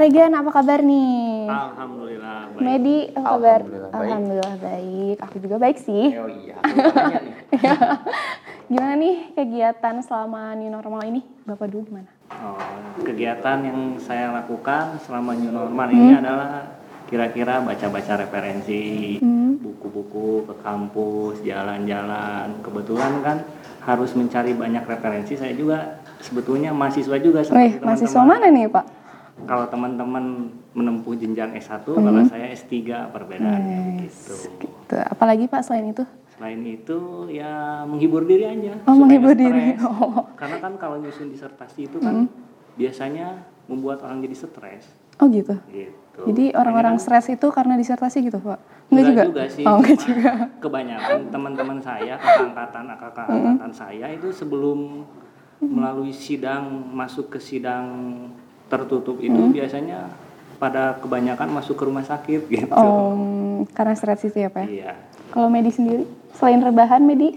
Regan, apa kabar nih? Alhamdulillah baik. Medi, apa kabar? Alhamdulillah baik. Alhamdulillah baik. Aku juga baik sih. Oh iya, nih. Gimana nih kegiatan selama new normal ini? Bapak dulu gimana? Oh, kegiatan yang saya lakukan selama new normal ini Hmm. adalah kira-kira baca-baca referensi, Hmm. buku-buku ke kampus, jalan-jalan. Kebetulan kan harus mencari banyak referensi. Saya juga sebetulnya mahasiswa juga Wih, mahasiswa teman-teman. mana nih Pak? Kalau teman-teman menempuh jenjang S1, Hmm. kalau saya S3 perbedaannya Yes, gitu. gitu. Apalagi Pak selain itu? Selain itu ya menghibur diri aja. Oh, menghibur nggak diri. Oh. Karena kan kalau nyusun disertasi itu kan biasanya membuat orang jadi stres. Oh gitu. Gitu. Jadi orang-orang Makanya stres itu karena disertasi gitu Pak? kan Enggak juga? juga sih. Oh enggak juga. Kebanyakan teman-teman saya, kakak-angkatan, kakak-angkatan saya itu sebelum melalui sidang masuk ke sidang tertutup itu biasanya pada kebanyakan masuk ke rumah sakit gitu. Oh, karena stres itu ya Pak? ya? Iya. Kalau Medi sendiri? Selain rebahan Medi?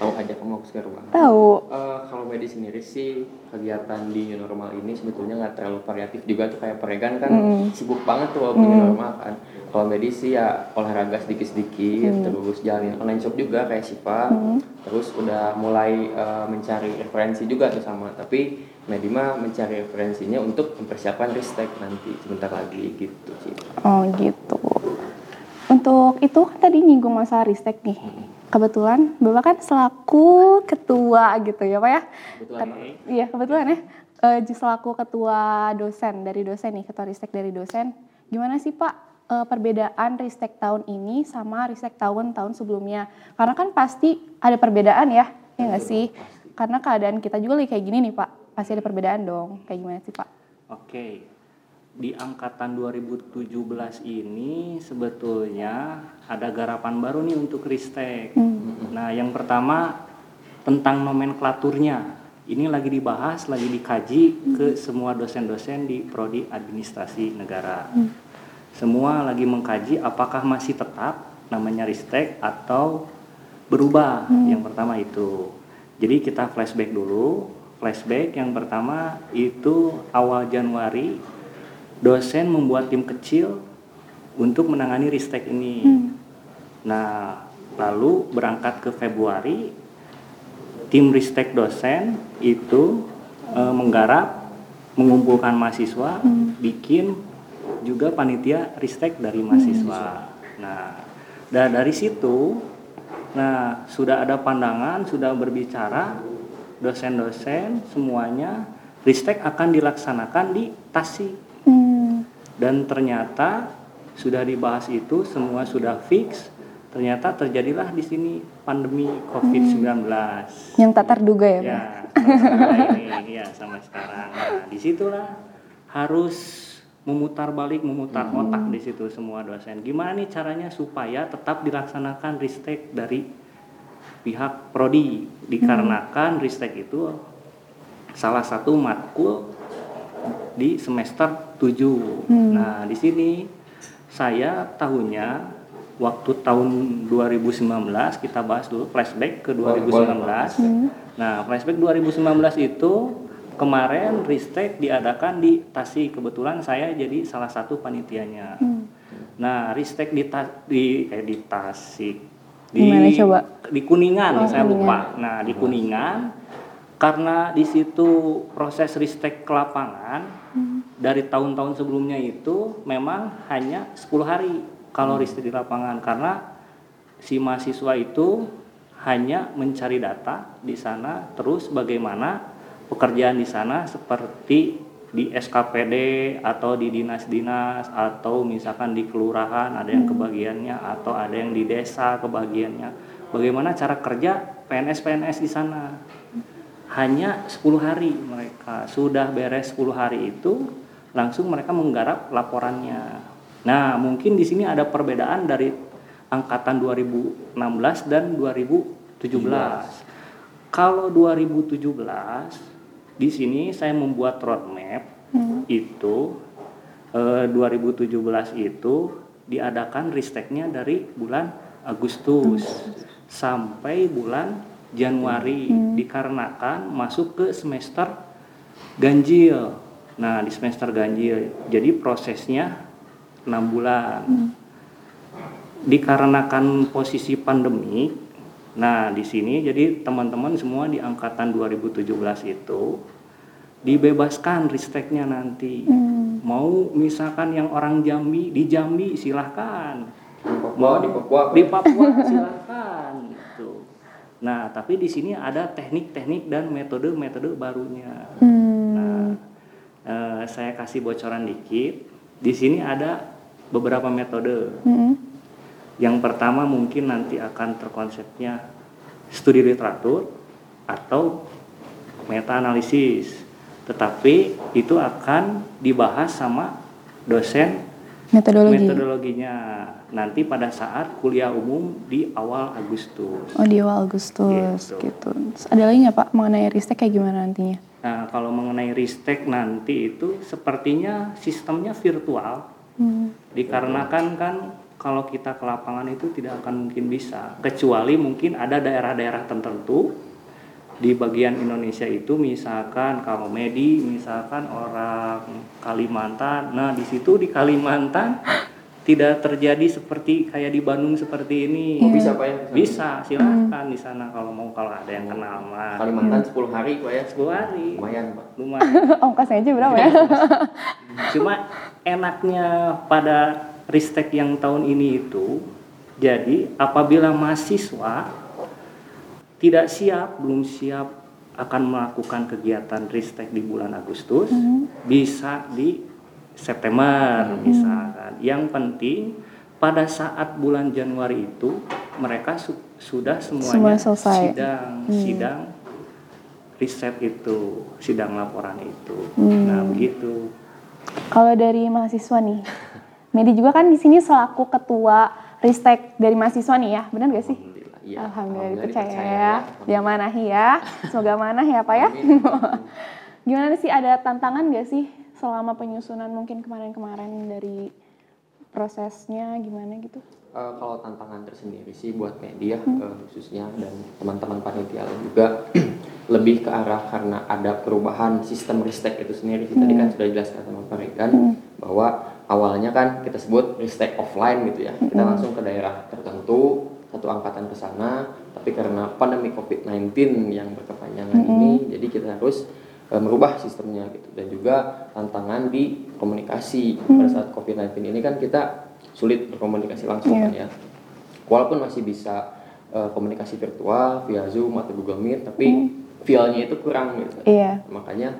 Tahu aja kamu aku sekarang bang. Tahu. Eh, kalau Medi sendiri sih kegiatan di new normal ini sebetulnya nggak terlalu variatif juga tuh kayak peregan kan sibuk banget tuh waktu new normal kan. Kalau Medi sih ya olahraga sedikit-sedikit, terus jalanin online shop juga kayak Sipa, terus udah mulai eh, mencari referensi juga tuh sama. Tapi Medi mah mencari referensinya untuk mempersiapkan ristek nanti sebentar lagi gitu sih. Oh gitu. Untuk itu kan tadi nyinggung masalah ristek nih. Kebetulan Bapak kan selaku ketua gitu ya Pak ya? Kebetulan Ket- Iya kebetulan ya. Eh, selaku ketua dosen dari dosen nih, ketua ristek dari dosen. Gimana sih Pak eh, perbedaan ristek tahun ini sama ristek tahun-tahun sebelumnya? Karena kan pasti ada perbedaan ya, ya nggak sih? Karena keadaan kita juga lagi kayak gini nih Pak. Pasti ada perbedaan dong. Kayak gimana sih Pak? Oke, di angkatan 2017 ini sebetulnya ada garapan baru nih untuk Ristek. Nah, yang pertama tentang nomenklaturnya. Ini lagi dibahas, lagi dikaji ke semua dosen-dosen di prodi administrasi negara. Semua lagi mengkaji apakah masih tetap namanya Ristek atau berubah. Yang pertama itu. Jadi kita flashback dulu. Flashback yang pertama itu awal Januari dosen membuat tim kecil untuk menangani Ristek ini. Nah, lalu berangkat ke Februari tim Ristek dosen itu eh, menggarap mengumpulkan mahasiswa, bikin juga panitia Ristek dari mahasiswa. Nah, da- dari situ nah sudah ada pandangan, sudah berbicara dosen-dosen semuanya Ristek akan dilaksanakan di Tasik. Hmm. dan ternyata sudah dibahas itu semua sudah fix ternyata terjadilah di sini pandemi COVID-19 Yang tak terduga ya ya ini ya sampai sekarang. Nah di situlah harus memutar balik memutar otak di situ semua dosen. Gimana nih caranya supaya tetap dilaksanakan ristek dari pihak prodi. Dikarenakan ristek itu salah satu matkul di semester 7 nah di sini saya tahunnya waktu tahun 2019 kita bahas dulu flashback ke 2019 nah flashback 2019 itu kemarin Ristek diadakan di Tasik. Kebetulan saya jadi salah satu panitianya. Nah Ristek di Ta- di eh, di Tasik di Di mana coba? di Kuningan Oh, saya Kuningan. lupa nah di Kuningan karena di situ proses ristek ke lapangan dari tahun-tahun sebelumnya itu memang hanya 10 hari kalau ristek di lapangan karena si mahasiswa itu hanya mencari data di sana terus bagaimana pekerjaan di sana seperti di SKPD atau di dinas-dinas atau misalkan di kelurahan ada yang kebagiannya atau ada yang di desa kebagiannya. Bagaimana cara kerja PNS-PNS di sana? Hanya 10 hari mereka. Sudah beres 10 hari itu langsung mereka menggarap laporannya. Nah, mungkin di sini ada perbedaan dari angkatan 2016 dan 2017. Kalau 2017 di sini saya membuat roadmap itu eh, 2017 itu diadakan risteknya dari bulan Agustus sampai bulan Januari dikarenakan masuk ke semester ganjil. Nah, di semester ganjil. Jadi prosesnya enam bulan. Dikarenakan posisi pandemi, nah di sini jadi teman-teman semua di angkatan 2017 itu dibebaskan risteknya nanti. Mau misalkan yang orang Jambi di Jambi silahkan. Di Papua, di Papua. Di Papua silahkan gitu. Nah, tapi di sini ada teknik-teknik dan metode-metode barunya. Nah, eh, saya kasih bocoran dikit. Di sini ada beberapa metode. Mm-mm. Yang pertama mungkin nanti akan terkonsepnya studi literatur atau meta analisis. Tetapi itu akan dibahas sama dosen Metodologi. metodologinya nanti pada saat kuliah umum di awal Agustus. Oh di awal Agustus Gitu. gitu. Terus ada lagi nggak Pak mengenai ristek kayak gimana nantinya? Nah, kalau mengenai ristek nanti itu sepertinya sistemnya virtual. Hmm. Dikarenakan kan kalau kita ke lapangan itu tidak akan mungkin bisa kecuali mungkin ada daerah-daerah tertentu di bagian Indonesia itu misalkan kalau Medi misalkan orang Kalimantan nah di situ di Kalimantan tidak terjadi seperti kayak di Bandung seperti ini Oh, bisa Pak ya? bisa silahkan di sana kalau mau kalau ada yang kenal mah Kalimantan 10 hari Pak ya? 10 hari Lumayan Pak. lumayan Ongkosnya aja berapa ya? Cuma enaknya pada ristek yang tahun ini itu, jadi apabila mahasiswa tidak siap, belum siap akan melakukan kegiatan ristek di bulan Agustus, bisa di September misalkan. Yang penting pada saat bulan Januari itu mereka su- sudah semuanya Semua selesai. sidang sidang riset itu, sidang laporan itu. Hmm. Nah, begitu. Kalau dari mahasiswa nih, Medi juga kan di sini selaku ketua ristek dari mahasiswa nih ya, benar gak sih? Alhamdulillah. Iya. Alhamdulillah dipercaya dipercaya ya. Dia manahi ya. Semoga manah ya Pak ya. Gimana sih ada tantangan gak sih selama penyusunan mungkin kemarin-kemarin dari prosesnya gimana gitu? Eh, kalau tantangan tersendiri sih buat media eh, khususnya dan teman-teman panitia lain juga lebih ke arah karena ada perubahan sistem ristek itu sendiri. Tadi kan sudah dijelaskan sama Pak Regan bahwa awalnya kan kita sebut ristek offline gitu ya. Kita langsung ke daerah tertentu satu angkatan ke sana, tapi karena pandemi COVID-19 yang berkepanjangan ini, jadi kita harus eh, merubah sistemnya gitu. Dan juga tantangan di komunikasi. Pada saat COVID-19 ini kan kita sulit berkomunikasi langsung kan ya. Walaupun masih bisa eh, komunikasi virtual via Zoom atau Google Meet tapi feel-nya itu kurang gitu. Iya. makanya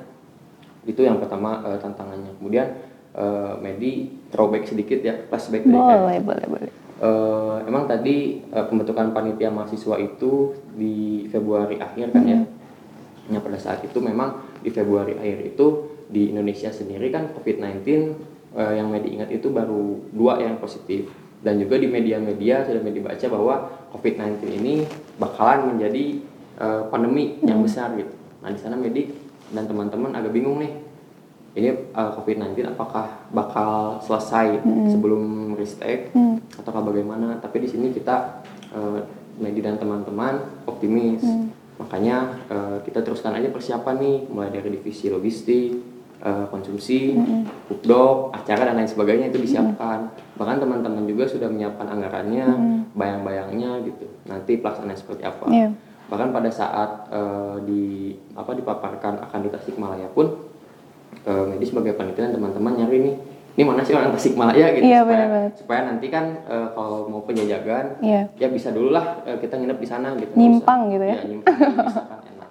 itu yang pertama eh, tantangannya. Kemudian eh, Medi throwback sedikit ya flashback dari Boleh, boleh, boleh. Eh, emang tadi eh, pembentukan panitia mahasiswa itu di Februari akhir kan ya. Nah, pada saat itu memang di Februari akhir itu di Indonesia sendiri kan COVID-19 eh, yang Medi ingat itu baru dua yang positif dan juga di media-media sudah Medi baca bahwa COVID-19 ini bakalan menjadi eh, pandemi yang besar gitu. Nah, di sana Medi dan teman-teman agak bingung nih ini uh, COVID-19 apakah bakal selesai sebelum ristek ataukah bagaimana? Tapi di sini kita uh, Medi dan teman-teman optimis. Makanya uh, kita teruskan aja persiapan nih mulai dari divisi logistik uh, konsumsi pupdok acara dan lain sebagainya itu disiapkan. Bahkan teman-teman juga sudah menyiapkan anggarannya bayang-bayangnya gitu. Nanti pelaksanaan seperti apa. Iya. bahkan pada saat eh, di apa dipaparkan akan di Tasikmalaya pun eh, medis sebagai panitia dan teman-teman nyari nih ini mana sih orang Tasikmalaya gitu Iya, supaya, supaya nanti kan eh, kalau mau penjajakan Iya. ya bisa dulu lah eh, kita nginep di sana gitu Nyimpang gitu ya? Iya, nyimpang bisa kan enak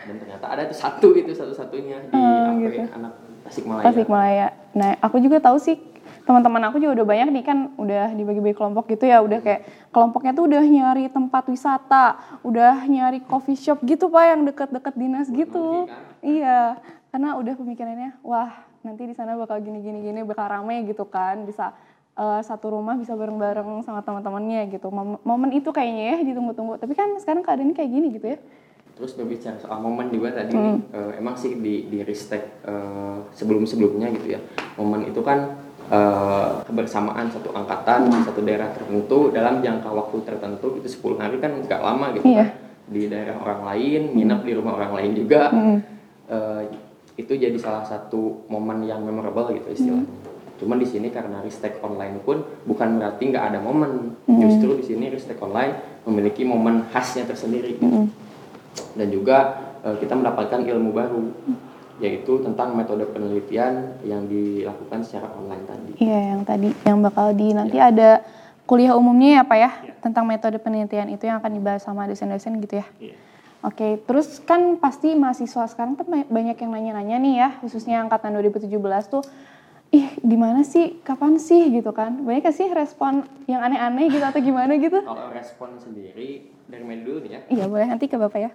dan ternyata ada tuh satu itu satu-satunya di Oh, apa gitu. ya, anak Tasikmalaya Tasikmalaya. Nah, aku juga tahu sih teman-teman aku juga udah banyak nih kan udah dibagi-bagi kelompok gitu ya, udah kayak kelompoknya tuh udah nyari tempat wisata, udah nyari coffee shop gitu Pak yang deket-deket dinas gitu. Iya, karena udah pemikirannya, wah nanti di sana bakal gini-gini gini bakal rame gitu kan, bisa eh, satu rumah bisa bareng-bareng sama teman-temannya gitu. Mom- Momen itu kayaknya ya ditunggu-tunggu. Tapi kan sekarang keadaannya kayak gini gitu ya. Terus berbicara soal momen juga tadi Hmm. nih, eh, emang sih di di ristek eh, sebelum-sebelumnya gitu ya. Momen itu kan eh, kebersamaan satu angkatan Hmm. di satu daerah tertentu dalam jangka waktu tertentu itu 10 hari kan nggak lama gitu Iya. kan. Di daerah orang lain, nginep di rumah orang lain juga. Hmm. Eh, itu jadi salah satu momen yang memorable gitu istilahnya. Cuman di sini karena Ristek online pun bukan berarti nggak ada momen. Justru di sini Ristek online memiliki momen khasnya tersendiri. gitu. Dan juga eh, kita mendapatkan ilmu baru yaitu tentang metode penelitian yang dilakukan secara online tadi. Iya, yang tadi yang bakal di nanti ada kuliah umumnya ya Pak ya Iya. tentang metode penelitian itu yang akan dibahas sama dosen-dosen gitu ya. Iya. Oke, terus kan pasti mahasiswa sekarang tuh ba- banyak yang nanya-nanya nih ya, khususnya angkatan 2017 tuh, ih di mana sih, kapan sih? gitu kan? Banyak gak sih respon yang aneh-aneh gitu atau gimana gitu? Kalau respon sendiri dari Medi dulu nih ya, Iya boleh nanti ke Bapak ya.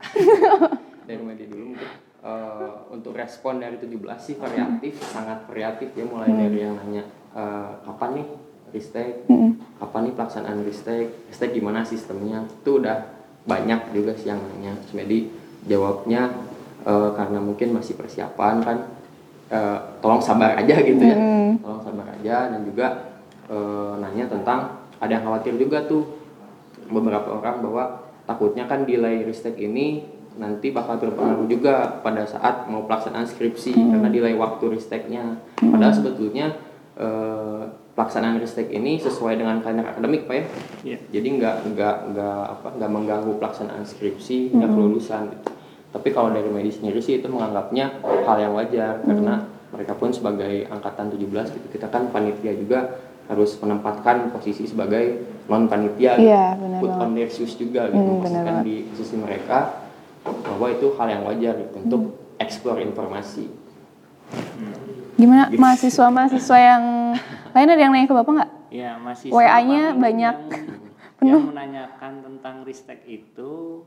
dari Medi dulu mungkin. Eh, untuk respon dari 17 sih variatif, sangat variatif ya mulai dari yang nanya eh, kapan nih ristek, kapan nih pelaksanaan ristek, ristek gimana sistemnya, itu udah banyak juga sih yang nanya. Medi jawabnya eh, karena mungkin masih persiapan kan, eh, tolong sabar aja gitu ya, tolong sabar aja dan juga eh, nanya tentang ada yang khawatir juga tuh beberapa orang bahwa takutnya kan delay ristek ini nanti bakal berpengaruh juga pada saat mau pelaksanaan skripsi karena delay waktu risteknya. Padahal sebetulnya eh, pelaksanaan ristek ini sesuai dengan kalender akademik pak ya. Iya. Jadi nggak nggak nggak apa nggak mengganggu pelaksanaan skripsi nggak kelulusan. gitu. Tapi kalau dari medis sendiri sih itu menganggapnya hal yang wajar karena mereka pun sebagai angkatan 17 gitu kita kan panitia juga harus menempatkan posisi sebagai non panitia gitu. Iya, put on their shoes juga gitu benar Maksudkan di sisi mereka bahwa itu hal yang wajar gitu, untuk explore informasi Gimana mahasiswa-mahasiswa yang lain ada yang nanya ke Bapak nggak? Ya, masih WA-nya banyak, yang, yang menanyakan tentang ristek itu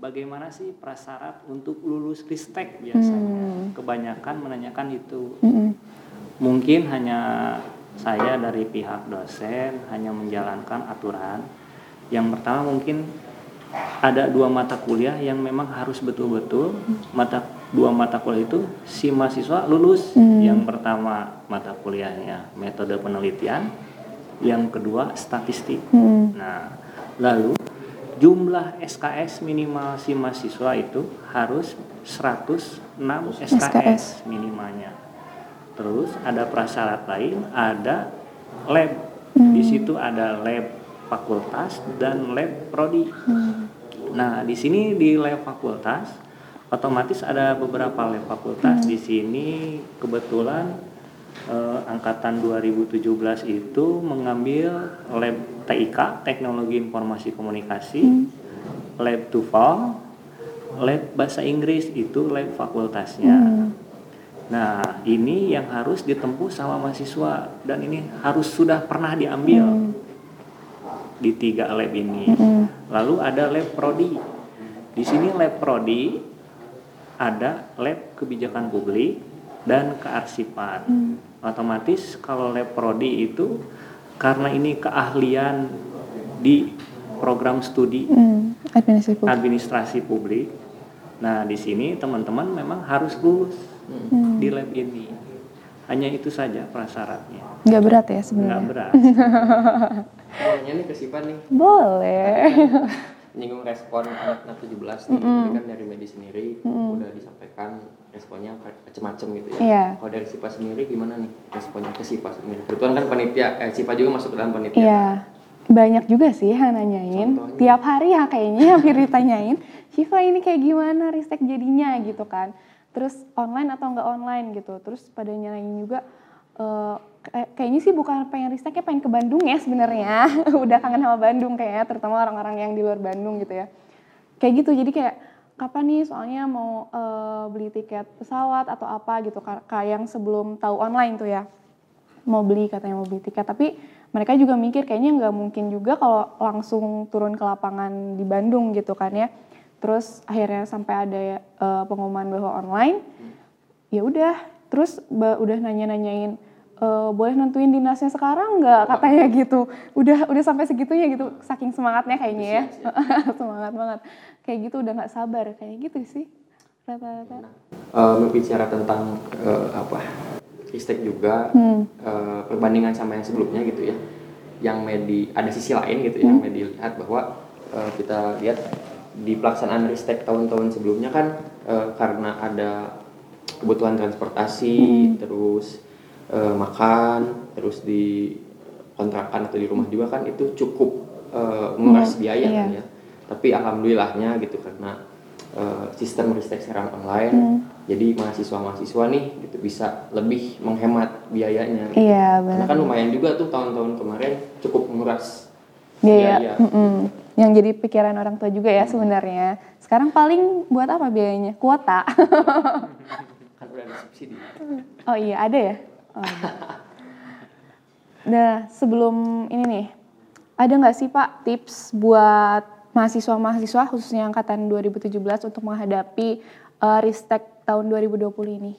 bagaimana sih prasyarat untuk lulus ristek biasanya. Kebanyakan menanyakan itu. Mm-mm. Mungkin hanya saya dari pihak dosen hanya menjalankan aturan. Yang pertama mungkin ada dua mata kuliah yang memang harus betul-betul mata dua mata kuliah itu si mahasiswa lulus. Yang pertama mata kuliahnya metode penelitian, yang kedua statistik. Nah, lalu jumlah SKS minimal si mahasiswa itu harus 106 SKS, SKS. minimalnya. Terus ada prasyarat lain, ada lab. Di situ ada lab fakultas dan lab prodi. Nah, di sini di lab fakultas otomatis ada beberapa lab fakultas. Di sini kebetulan eh, angkatan 2017 itu mengambil lab TIK, Teknologi Informasi Komunikasi, lab TOEFL, lab bahasa Inggris itu lab fakultasnya. Nah, ini yang harus ditempuh sama mahasiswa dan ini harus sudah pernah diambil di tiga lab ini. Lalu ada lab prodi. Di sini lab prodi ada lab kebijakan publik dan kearsipan. Otomatis kalau lab prodi itu karena ini keahlian di program studi Hmm, administrasi publik. administrasi publik. Nah, di sini teman-teman memang harus lulus di lab ini. Hanya itu saja prasyaratnya. Nggak berat ya Nggak sebenarnya? berat. Nanya nih ke Siva nih Boleh. Nyinggung respon anak-anak 17 nih Tadi kan dari medis sendiri udah disampaikan responnya macem-macem gitu ya Iya. kalau dari Siva sendiri gimana nih responnya ke Siva sendiri kebetulan kan panitia eh Siva juga masuk ke dalam panitia Iya. Banyak juga sih yang nanyain. Contohnya? Tiap hari ya kayaknya hampir ditanyain. Shiva ini kayak gimana ristek jadinya gitu kan. Terus online atau enggak online gitu. Terus pada nanyain juga kayak- kayaknya sih bukan pengen risteknya pengen ke Bandung ya sebenarnya. Udah kangen sama Bandung kayaknya terutama orang-orang yang di luar Bandung gitu ya. Kayak gitu. Jadi kayak kapan nih soalnya mau eh, beli tiket pesawat atau apa gitu Ka- kayak yang sebelum tahu online tuh ya mau beli katanya mau beli tiket tapi mereka juga mikir kayaknya nggak mungkin juga kalau langsung turun ke lapangan di Bandung gitu kan ya terus akhirnya sampai ada eh, pengumuman bahwa online ya udah terus udah nanya-nanyain "Eh, boleh nentuin dinasnya sekarang nggak? Katanya gitu. Udah udah sampai segitunya gitu saking semangatnya kayaknya ya. Semangat banget. Kayak gitu udah nggak sabar kayak gitu sih. Rata-rata. Eh, berbicara tentang eh, apa ristek juga eh, perbandingan sama yang sebelumnya gitu ya. Yang medi ada sisi lain gitu ya yang medi lihat bahwa eh, kita lihat di pelaksanaan ristek tahun-tahun sebelumnya kan eh, karena ada kebutuhan transportasi, terus eh, makan, terus di kontrakan atau di rumah juga kan itu cukup eh, menguras biaya iya. kan ya. Tapi alhamdulillahnya gitu karena eh, sistem ristek sekarang online, Hmm. jadi mahasiswa-mahasiswa nih gitu bisa lebih menghemat biayanya. gitu. Iya Karena benar. kan lumayan juga tuh tahun-tahun kemarin cukup menguras Biaya. biaya. mm-mm. Yang jadi pikiran orang tua juga ya sebenarnya. Sekarang paling buat apa biayanya? Kuota. kan udah ada subsidi. oh iya ada ya. Oh, ada. Nah sebelum ini nih, ada nggak sih Pak tips buat mahasiswa-mahasiswa khususnya angkatan 2017 untuk menghadapi uh, Ristek tahun 2020 ini?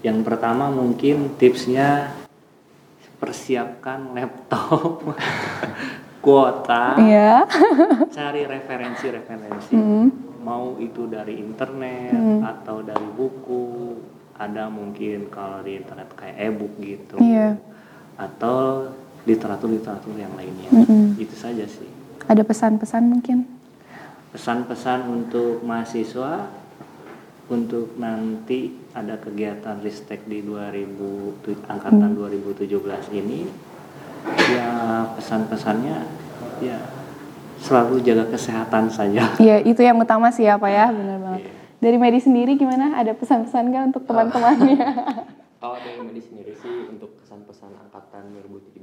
Yang pertama mungkin tipsnya persiapkan laptop, kuota, Iya. cari referensi-referensi. Hmm. Mau itu dari internet atau dari buku, ada mungkin kalau di internet kayak e-book gitu. Iya. Atau literatur-literatur yang lainnya. Mm-mm. Itu saja sih. Ada pesan-pesan mungkin? Pesan-pesan untuk mahasiswa untuk nanti ada kegiatan Ristek di 2000 tu- angkatan 2017 ini ya pesan-pesannya ya selalu jaga kesehatan saja. Iya, itu yang utama sih ya Pak ya, benar banget. Dari Medi sendiri gimana? Ada pesan-pesan nggak untuk teman-temannya? Kalau dari medis sendiri sih untuk kesan-pesan angkatan 2017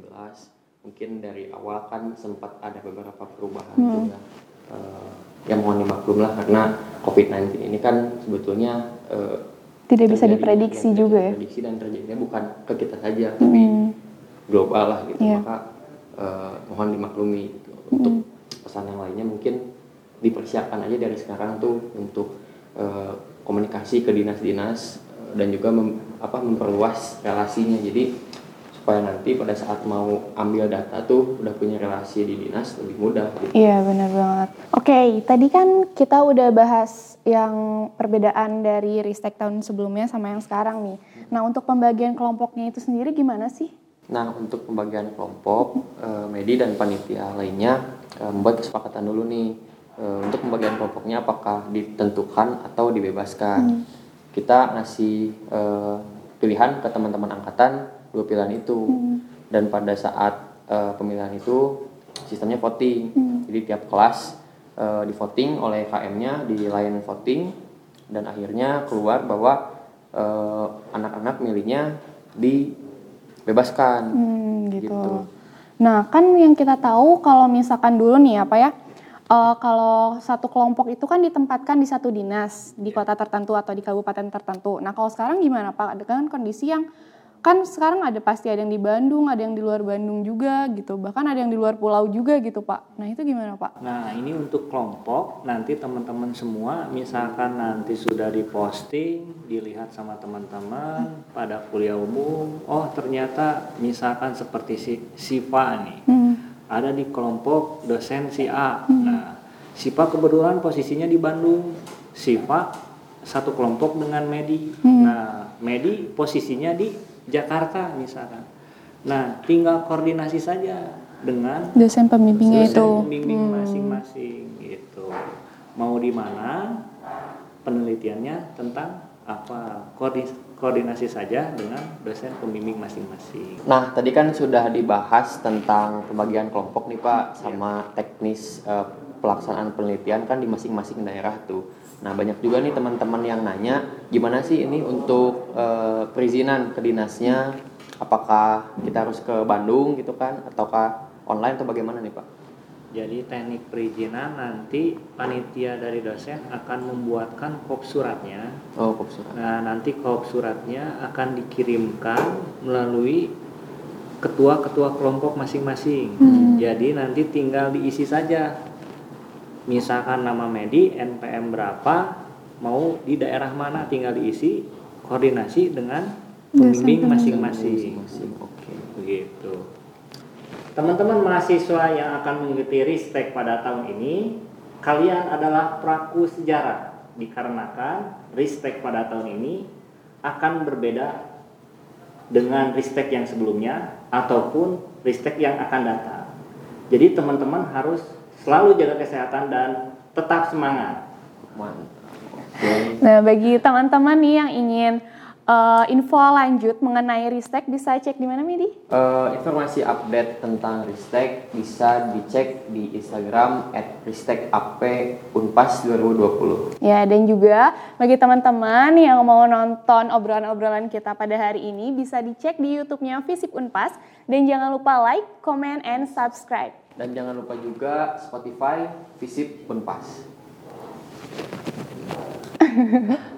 mungkin dari awal kan sempat ada beberapa perubahan juga. Eh, ya mohon dimaklum lah karena COVID-19 ini kan sebetulnya eh, Tidak bisa diprediksi tidak juga ya? diprediksi dan terjadinya bukan ke kita saja tapi Hmm. global lah gitu. Iya. Maka eh, mohon dimaklumi gitu. Untuk pesan yang lainnya mungkin dipersiapkan aja dari sekarang tuh untuk eh, komunikasi ke dinas-dinas eh, dan juga mem- apa memperluas relasinya. Jadi supaya nanti pada saat mau ambil data tuh udah punya relasi di dinas lebih mudah gitu. Iya benar banget. Oke, tadi kan kita udah bahas yang perbedaan dari Ristek tahun sebelumnya sama yang sekarang nih. Nah untuk pembagian kelompoknya itu sendiri gimana sih? Nah, untuk pembagian kelompok, eh, Medi dan panitia lainnya eh, membuat kesepakatan dulu nih eh, untuk pembagian kelompoknya apakah ditentukan atau dibebaskan. Kita ngasih eh, pilihan ke teman-teman angkatan dua pilihan itu. Dan pada saat eh, pemilihan itu sistemnya voting. Jadi tiap kelas eh, di voting oleh KM-nya di line voting dan akhirnya keluar bahwa eh, anak-anak milihnya dibebaskan. Hmm, gitu. Gitu. Nah kan yang kita tahu kalau misalkan dulu nih apa ya, eh, kalau satu kelompok itu kan ditempatkan di satu dinas di kota tertentu atau di kabupaten tertentu. Nah kalau sekarang gimana Pak? Dengan kondisi yang kan sekarang ada pasti ada yang di Bandung, ada yang di luar Bandung juga gitu, bahkan ada yang di luar pulau juga gitu Pak. Nah itu gimana Pak? Nah, ini untuk kelompok nanti teman-teman semua misalkan nanti sudah diposting, dilihat sama teman-teman pada kuliah umum, oh ternyata misalkan seperti si Sipa nih. Hmm. Ada di kelompok dosen si A. Nah, Sipa kebetulan posisinya di Bandung. Sipa satu kelompok dengan Medi. Nah, Medi posisinya di Jakarta misalkan. Nah, tinggal koordinasi saja dengan Dosen pembimbingnya dosen itu. pembimbing Hmm. masing-masing gitu. Mau di mana penelitiannya tentang apa koordinasi, koordinasi saja dengan dosen pembimbing masing-masing. Nah, tadi kan sudah dibahas tentang pembagian kelompok nih Pak, sama teknis eh, pelaksanaan penelitian kan di masing-masing daerah tuh. Nah, banyak juga nih teman-teman yang nanya, gimana sih ini untuk eh, perizinan ke dinasnya? Apakah kita harus ke Bandung gitu kan, ataukah online atau bagaimana nih Pak? Jadi teknik perizinan nanti panitia dari dosen akan membuatkan kop suratnya. Oh, kopsurat. Nah, nanti kop suratnya akan dikirimkan melalui ketua-ketua kelompok masing-masing. Jadi nanti tinggal diisi saja. Misalkan nama Medi, NPM berapa, mau di daerah mana tinggal diisi, koordinasi dengan pembimbing masing-masing. Masing-masing. Oke. Begitu. Teman-teman mahasiswa yang akan mengikuti Ristek pada tahun ini, kalian adalah pelaku sejarah dikarenakan Ristek pada tahun ini akan berbeda dengan Ristek yang sebelumnya ataupun Ristek yang akan datang. Jadi teman-teman harus selalu jaga kesehatan dan tetap semangat. Nah, bagi teman-teman nih yang ingin eh, info lanjut mengenai Ristek bisa cek di mana Midi? Eh, informasi update tentang Ristek bisa dicek di Instagram @ristekap_unpas 2020. Ya, dan juga bagi teman-teman yang mau nonton obrolan-obrolan kita pada hari ini bisa dicek di YouTube-nya Fisip Unpas dan jangan lupa like, comment, and subscribe. Dan jangan lupa juga Spotify Visip Unpas.